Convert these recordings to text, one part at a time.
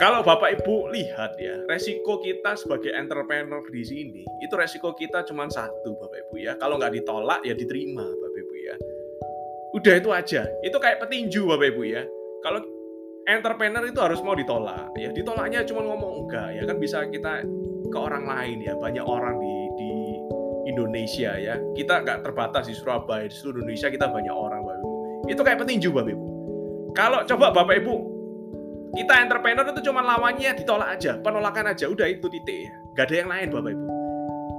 kalau Bapak Ibu lihat ya, resiko kita sebagai entrepreneur di sini, itu resiko kita cuma satu Bapak Ibu ya. Kalau nggak ditolak ya diterima Bapak Ibu ya. Udah itu aja. Itu kayak petinju Bapak Ibu ya. Kalau entrepreneur itu harus mau ditolak ya. Ditolaknya cuma ngomong enggak ya kan bisa kita ke orang lain ya. Banyak orang di di Indonesia ya. Kita nggak terbatas di Surabaya, di seluruh Indonesia kita banyak orang Bapak Ibu. Itu kayak petinju Bapak Ibu. Kalau coba Bapak Ibu kita entrepreneur itu cuma lawannya ditolak aja, penolakan aja, udah itu titik. Gak ada yang lain Bapak Ibu.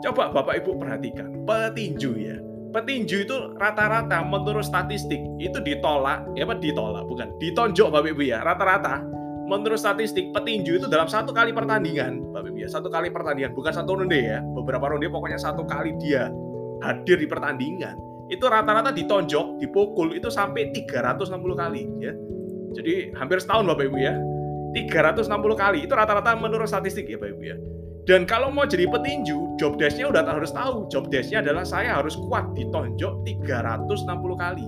Coba Bapak Ibu perhatikan, petinju ya. Petinju itu rata-rata menurut statistik itu ditolak, ya apa ditolak, bukan ditonjok Bapak Ibu ya. Rata-rata menurut statistik petinju itu dalam satu kali pertandingan, Bapak Ibu ya, satu kali pertandingan, bukan satu ronde ya. Beberapa ronde pokoknya satu kali dia hadir di pertandingan. Itu rata-rata ditonjok, dipukul itu sampai 360 kali ya jadi hampir setahun Bapak Ibu ya. 360 kali itu rata-rata menurut statistik ya Bapak Ibu ya. Dan kalau mau jadi petinju, job desk-nya udah harus tahu. Job desk-nya adalah saya harus kuat ditonjok 360 kali.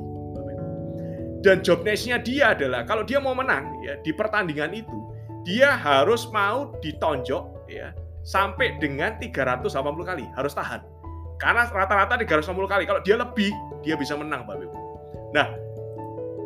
Dan job desk-nya dia adalah kalau dia mau menang ya di pertandingan itu, dia harus mau ditonjok ya sampai dengan 380 kali, harus tahan. Karena rata-rata 360 kali. Kalau dia lebih, dia bisa menang Bapak Ibu. Nah,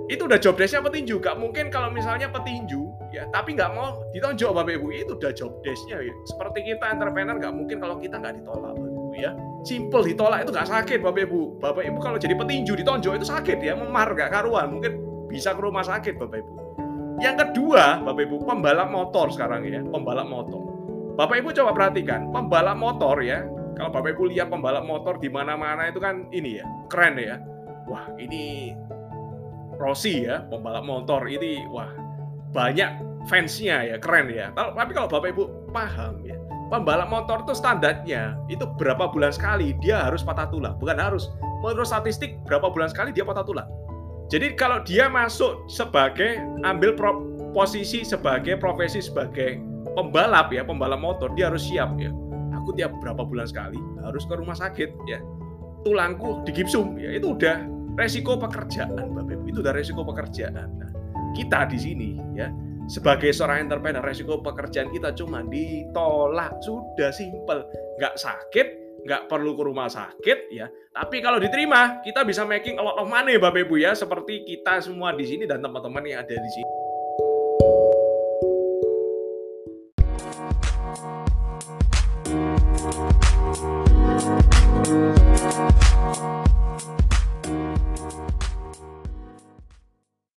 itu udah job desknya petinju gak mungkin kalau misalnya petinju ya tapi nggak mau ditonjok bapak ibu. Itu udah job desknya ya. Seperti kita entrepreneur nggak mungkin kalau kita nggak ditolak bapak ibu ya. Simple ditolak itu nggak sakit bapak ibu. Bapak ibu kalau jadi petinju ditonjok itu sakit ya. Memar gak karuan. Mungkin bisa ke rumah sakit bapak ibu. Yang kedua bapak ibu pembalap motor sekarang ya. Pembalap motor. Bapak ibu coba perhatikan pembalap motor ya. Kalau bapak ibu lihat pembalap motor di mana-mana itu kan ini ya. Keren ya. Wah ini Rossi ya, pembalap motor. Ini wah banyak fansnya ya, keren ya. Tapi kalau Bapak Ibu paham ya, pembalap motor itu standarnya itu berapa bulan sekali dia harus patah tulang, bukan harus. Menurut statistik berapa bulan sekali dia patah tulang. Jadi kalau dia masuk sebagai ambil pro, posisi sebagai profesi sebagai pembalap ya, pembalap motor, dia harus siap ya. Aku tiap berapa bulan sekali harus ke rumah sakit ya. Tulangku digipsum ya, itu udah resiko pekerjaan Bapak Ibu itu udah resiko pekerjaan kita di sini ya. Sebagai seorang entrepreneur resiko pekerjaan kita cuma ditolak. Sudah simple nggak sakit nggak perlu ke rumah sakit ya. Tapi kalau diterima kita bisa making a lot of money Bapak Ibu ya. Seperti kita semua di sini dan teman-teman yang ada di sini